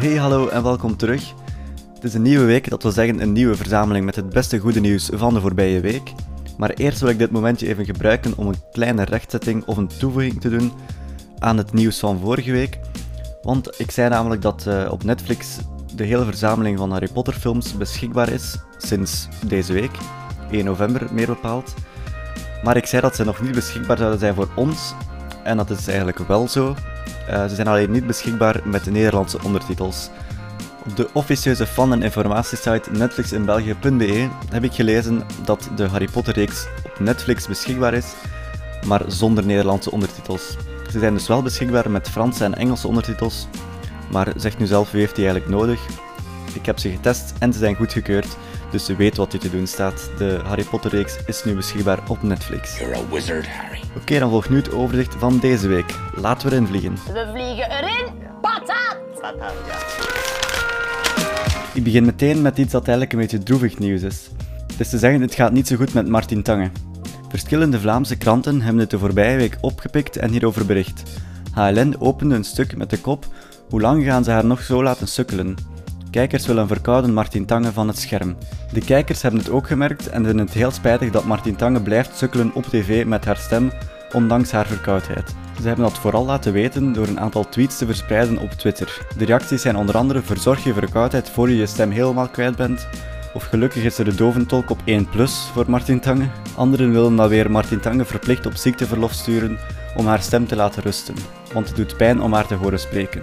Hey hallo en welkom terug. Het is een nieuwe week, dat wil zeggen een nieuwe verzameling met het beste goede nieuws van de voorbije week. Maar eerst wil ik dit momentje even gebruiken om een kleine rechtzetting of een toevoeging te doen aan het nieuws van vorige week. Want ik zei namelijk dat uh, op Netflix de hele verzameling van Harry Potter films beschikbaar is sinds deze week, 1 november meer bepaald. Maar ik zei dat ze nog niet beschikbaar zouden zijn voor ons. En dat is eigenlijk wel zo. Uh, ze zijn alleen niet beschikbaar met de Nederlandse ondertitels. Op de officieuze fan- en informatiesite netflixinbelgië.be heb ik gelezen dat de Harry Potter-reeks op Netflix beschikbaar is, maar zonder Nederlandse ondertitels. Ze zijn dus wel beschikbaar met Franse en Engelse ondertitels, maar zegt nu zelf wie heeft die eigenlijk nodig. Ik heb ze getest en ze zijn goedgekeurd, dus je weet wat u te doen staat. De Harry Potter-reeks is nu beschikbaar op Netflix. You're a wizard, Harry. Oké, dan volgt nu het overzicht van deze week. Laten we erin vliegen. We vliegen erin. Patat! Ik begin meteen met iets dat eigenlijk een beetje droevig nieuws is. Het is te zeggen, het gaat niet zo goed met Martin Tange. Verschillende Vlaamse kranten hebben het de voorbije week opgepikt en hierover bericht. HLN opende een stuk met de kop Hoe lang gaan ze haar nog zo laten sukkelen? Kijkers willen verkouden Martin Tange van het scherm. De kijkers hebben het ook gemerkt en vinden het heel spijtig dat Martin Tange blijft sukkelen op tv met haar stem, ondanks haar verkoudheid. Ze hebben dat vooral laten weten door een aantal tweets te verspreiden op Twitter. De reacties zijn onder andere verzorg je verkoudheid voor je je stem helemaal kwijt bent, of gelukkig is er de doventolk op 1 plus voor Martin Tange. Anderen willen dan weer Martin Tange verplicht op ziekteverlof sturen om haar stem te laten rusten, want het doet pijn om haar te horen spreken.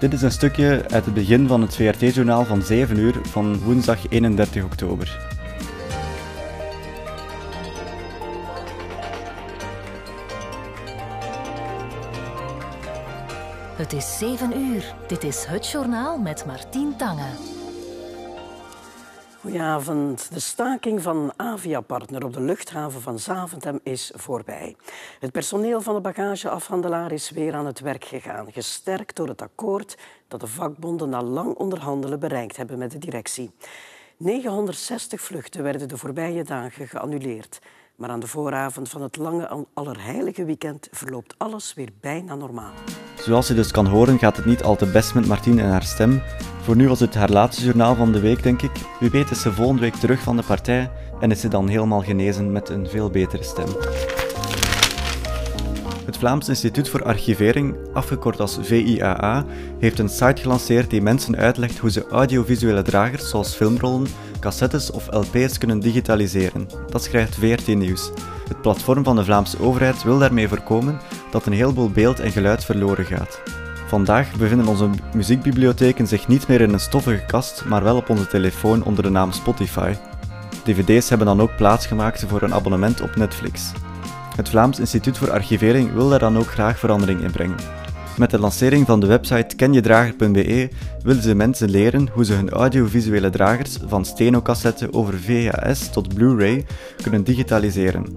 Dit is een stukje uit het begin van het VRT-journaal van 7 uur van woensdag 31 oktober. Het is 7 uur. Dit is het journaal met Martien Tange. Goedenavond. De staking van Avia-partner op de luchthaven van Zaventem is voorbij. Het personeel van de bagageafhandelaar is weer aan het werk gegaan, gesterkt door het akkoord dat de vakbonden na lang onderhandelen bereikt hebben met de directie. 960 vluchten werden de voorbije dagen geannuleerd. Maar aan de vooravond van het lange Allerheilige weekend verloopt alles weer bijna normaal. Zoals je dus kan horen gaat het niet al te best met Martine en haar stem. Voor nu was het haar laatste journaal van de week, denk ik. Wie weet is ze volgende week terug van de partij en is ze dan helemaal genezen met een veel betere stem. Het Vlaams Instituut voor Archivering, afgekort als VIAA, heeft een site gelanceerd die mensen uitlegt hoe ze audiovisuele dragers zoals filmrollen, cassettes of LP's kunnen digitaliseren. Dat schrijft VRT Nieuws. Het platform van de Vlaamse overheid wil daarmee voorkomen dat een heleboel beeld en geluid verloren gaat. Vandaag bevinden onze muziekbibliotheken zich niet meer in een stoffige kast, maar wel op onze telefoon onder de naam Spotify. DVD's hebben dan ook plaatsgemaakt voor een abonnement op Netflix. Het Vlaams Instituut voor Archivering wil daar dan ook graag verandering in brengen. Met de lancering van de website kenjedrager.be willen ze mensen leren hoe ze hun audiovisuele dragers van stenocassetten over VHS tot Blu-ray kunnen digitaliseren.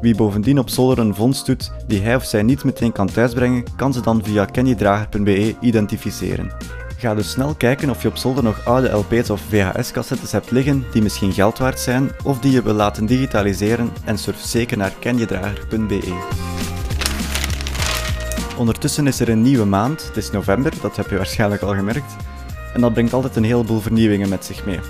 Wie bovendien op zolder een vondst doet die hij of zij niet meteen kan thuisbrengen, kan ze dan via kenjedrager.be identificeren. Ga dus snel kijken of je op zolder nog oude LP's of VHS-cassettes hebt liggen die misschien geld waard zijn of die je wil laten digitaliseren en surf zeker naar kenjedrager.be. Ondertussen is er een nieuwe maand, het is november, dat heb je waarschijnlijk al gemerkt, en dat brengt altijd een heleboel vernieuwingen met zich mee.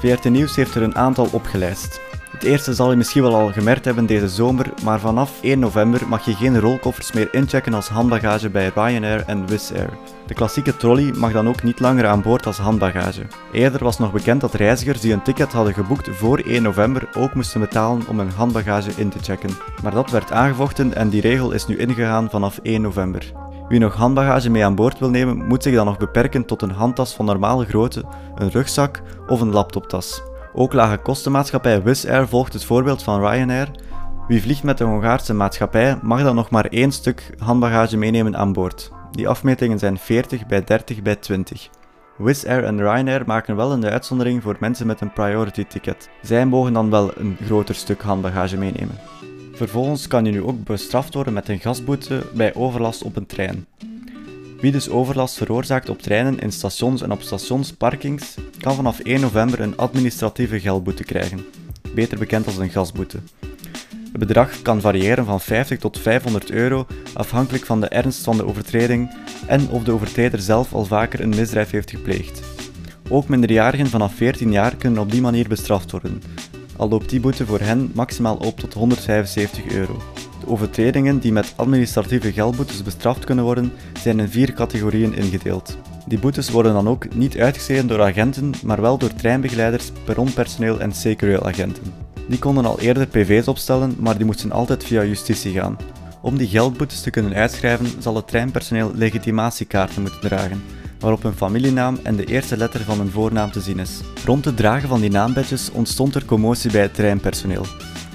VRT Nieuws heeft er een aantal opgelijst. Het eerste zal je misschien wel al gemerkt hebben deze zomer, maar vanaf 1 november mag je geen rolkoffers meer inchecken als handbagage bij Ryanair en Wizz Air. De klassieke trolley mag dan ook niet langer aan boord als handbagage. Eerder was nog bekend dat reizigers die een ticket hadden geboekt voor 1 november ook moesten betalen om hun handbagage in te checken. Maar dat werd aangevochten en die regel is nu ingegaan vanaf 1 november. Wie nog handbagage mee aan boord wil nemen, moet zich dan nog beperken tot een handtas van normale grootte, een rugzak of een laptoptas. Ook lage kostenmaatschappij Wizz Air volgt het voorbeeld van Ryanair. Wie vliegt met de Hongaarse maatschappij mag dan nog maar één stuk handbagage meenemen aan boord. Die afmetingen zijn 40 bij 30 bij 20. Wizz Air en Ryanair maken wel een uitzondering voor mensen met een priority ticket. Zij mogen dan wel een groter stuk handbagage meenemen. Vervolgens kan je nu ook bestraft worden met een gasboete bij overlast op een trein. Wie dus overlast veroorzaakt op treinen, in stations en op stationsparkings, kan vanaf 1 november een administratieve geldboete krijgen, beter bekend als een gasboete. Het bedrag kan variëren van 50 tot 500 euro afhankelijk van de ernst van de overtreding en of de overtreder zelf al vaker een misdrijf heeft gepleegd. Ook minderjarigen vanaf 14 jaar kunnen op die manier bestraft worden, al loopt die boete voor hen maximaal op tot 175 euro. Overtredingen die met administratieve geldboetes bestraft kunnen worden, zijn in vier categorieën ingedeeld. Die boetes worden dan ook niet uitgeschreven door agenten, maar wel door treinbegeleiders, perronpersoneel en CQL-agenten. Die konden al eerder PV's opstellen, maar die moesten altijd via justitie gaan. Om die geldboetes te kunnen uitschrijven, zal het treinpersoneel legitimatiekaarten moeten dragen, waarop hun familienaam en de eerste letter van hun voornaam te zien is. Rond het dragen van die naambadges ontstond er commotie bij het treinpersoneel.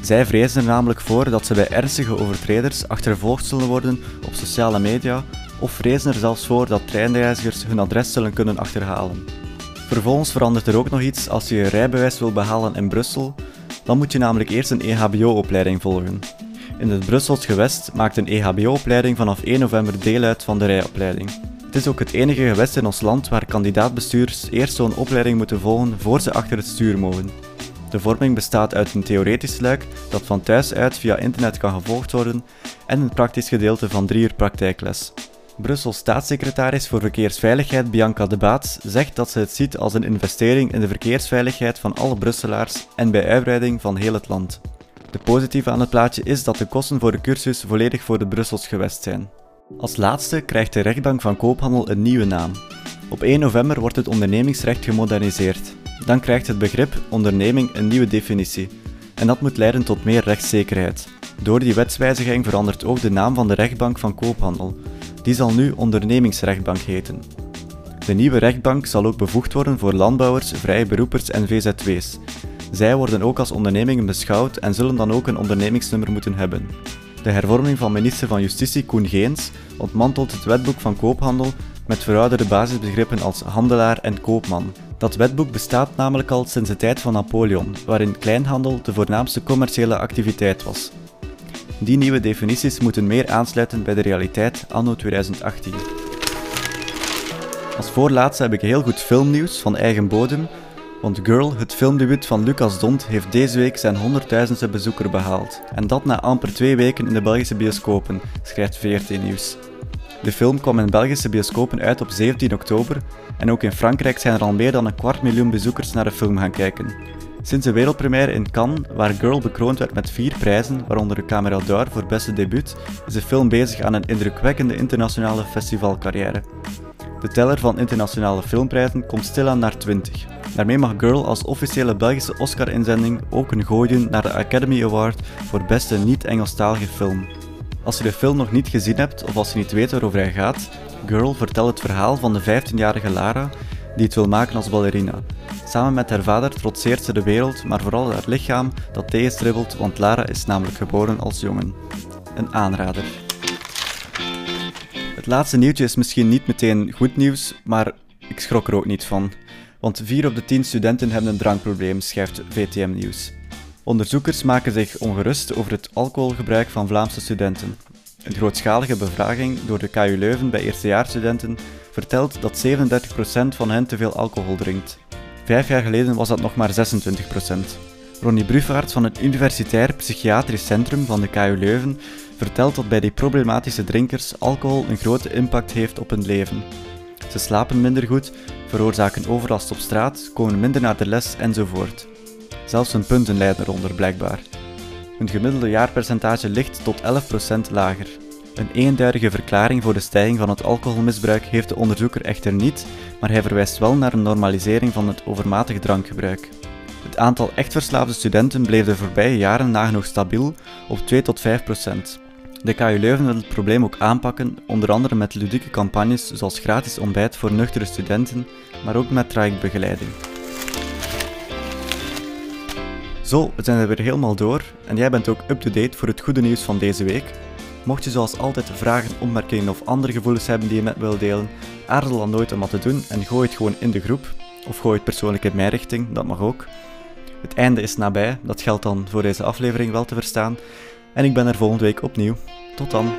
Zij vrezen er namelijk voor dat ze bij ernstige overtreders achtervolgd zullen worden op sociale media of vrezen er zelfs voor dat treinreizigers hun adres zullen kunnen achterhalen. Vervolgens verandert er ook nog iets als je je rijbewijs wil behalen in Brussel, dan moet je namelijk eerst een EHBO-opleiding volgen. In het Brussels gewest maakt een EHBO-opleiding vanaf 1 november deel uit van de rijopleiding. Het is ook het enige gewest in ons land waar kandidaatbestuurders eerst zo'n opleiding moeten volgen voor ze achter het stuur mogen. De vorming bestaat uit een theoretisch luik dat van thuis uit via internet kan gevolgd worden en een praktisch gedeelte van drie uur praktijkles. Brussels staatssecretaris voor Verkeersveiligheid Bianca de Baat zegt dat ze het ziet als een investering in de verkeersveiligheid van alle Brusselaars en bij uitbreiding van heel het land. De positieve aan het plaatje is dat de kosten voor de cursus volledig voor de Brussels gewest zijn. Als laatste krijgt de rechtbank van koophandel een nieuwe naam. Op 1 november wordt het ondernemingsrecht gemoderniseerd. Dan krijgt het begrip onderneming een nieuwe definitie. En dat moet leiden tot meer rechtszekerheid. Door die wetswijziging verandert ook de naam van de rechtbank van koophandel. Die zal nu ondernemingsrechtbank heten. De nieuwe rechtbank zal ook bevoegd worden voor landbouwers, vrije beroepers en VZW's. Zij worden ook als ondernemingen beschouwd en zullen dan ook een ondernemingsnummer moeten hebben. De hervorming van minister van Justitie Koen Geens ontmantelt het wetboek van koophandel met verouderde basisbegrippen als handelaar en koopman. Dat wetboek bestaat namelijk al sinds de tijd van Napoleon, waarin kleinhandel de voornaamste commerciële activiteit was. Die nieuwe definities moeten meer aansluiten bij de realiteit anno 2018. Als voorlaatste heb ik heel goed filmnieuws van eigen bodem, want Girl, het filmdebuut van Lucas Dont, heeft deze week zijn 100.000ste bezoeker behaald. En dat na amper twee weken in de Belgische bioscopen, schrijft VRT Nieuws. De film kwam in Belgische bioscopen uit op 17 oktober en ook in Frankrijk zijn er al meer dan een kwart miljoen bezoekers naar de film gaan kijken. Sinds de wereldpremière in Cannes, waar Girl bekroond werd met vier prijzen, waaronder de Camera d'Or voor beste debuut, is de film bezig aan een indrukwekkende internationale festivalcarrière. De teller van internationale filmprijzen komt stilaan naar 20. Daarmee mag Girl als officiële Belgische Oscar-inzending ook een gooi doen naar de Academy Award voor beste niet-Engelstalige film. Als je de film nog niet gezien hebt of als je niet weet waarover hij gaat, Girl vertelt het verhaal van de 15-jarige Lara die het wil maken als ballerina. Samen met haar vader trotseert ze de wereld, maar vooral haar lichaam dat tegenstribbelt, want Lara is namelijk geboren als jongen. Een aanrader. Het laatste nieuwtje is misschien niet meteen goed nieuws, maar ik schrok er ook niet van. Want 4 op de 10 studenten hebben een drankprobleem, schrijft VTM Nieuws. Onderzoekers maken zich ongerust over het alcoholgebruik van Vlaamse studenten. Een grootschalige bevraging door de KU Leuven bij eerstejaarsstudenten vertelt dat 37% van hen te veel alcohol drinkt. Vijf jaar geleden was dat nog maar 26%. Ronnie Bruffaert van het Universitair Psychiatrisch Centrum van de KU Leuven vertelt dat bij die problematische drinkers alcohol een grote impact heeft op hun leven. Ze slapen minder goed, veroorzaken overlast op straat, komen minder naar de les enzovoort. Zelfs hun punten lijden eronder blijkbaar. Hun gemiddelde jaarpercentage ligt tot 11% lager. Een eenduidige verklaring voor de stijging van het alcoholmisbruik heeft de onderzoeker echter niet, maar hij verwijst wel naar een normalisering van het overmatig drankgebruik. Het aantal echt verslaafde studenten bleef de voorbije jaren nagenoeg stabiel op 2 tot 5 procent. De KU Leuven wil het probleem ook aanpakken, onder andere met ludieke campagnes zoals gratis ontbijt voor nuchtere studenten, maar ook met trajectbegeleiding. Zo, we zijn er weer helemaal door en jij bent ook up-to-date voor het goede nieuws van deze week. Mocht je zoals altijd vragen, opmerkingen of andere gevoelens hebben die je met wil delen, aarzel dan nooit om wat te doen en gooi het gewoon in de groep. Of gooi het persoonlijk in mijn richting, dat mag ook. Het einde is nabij, dat geldt dan voor deze aflevering wel te verstaan. En ik ben er volgende week opnieuw. Tot dan.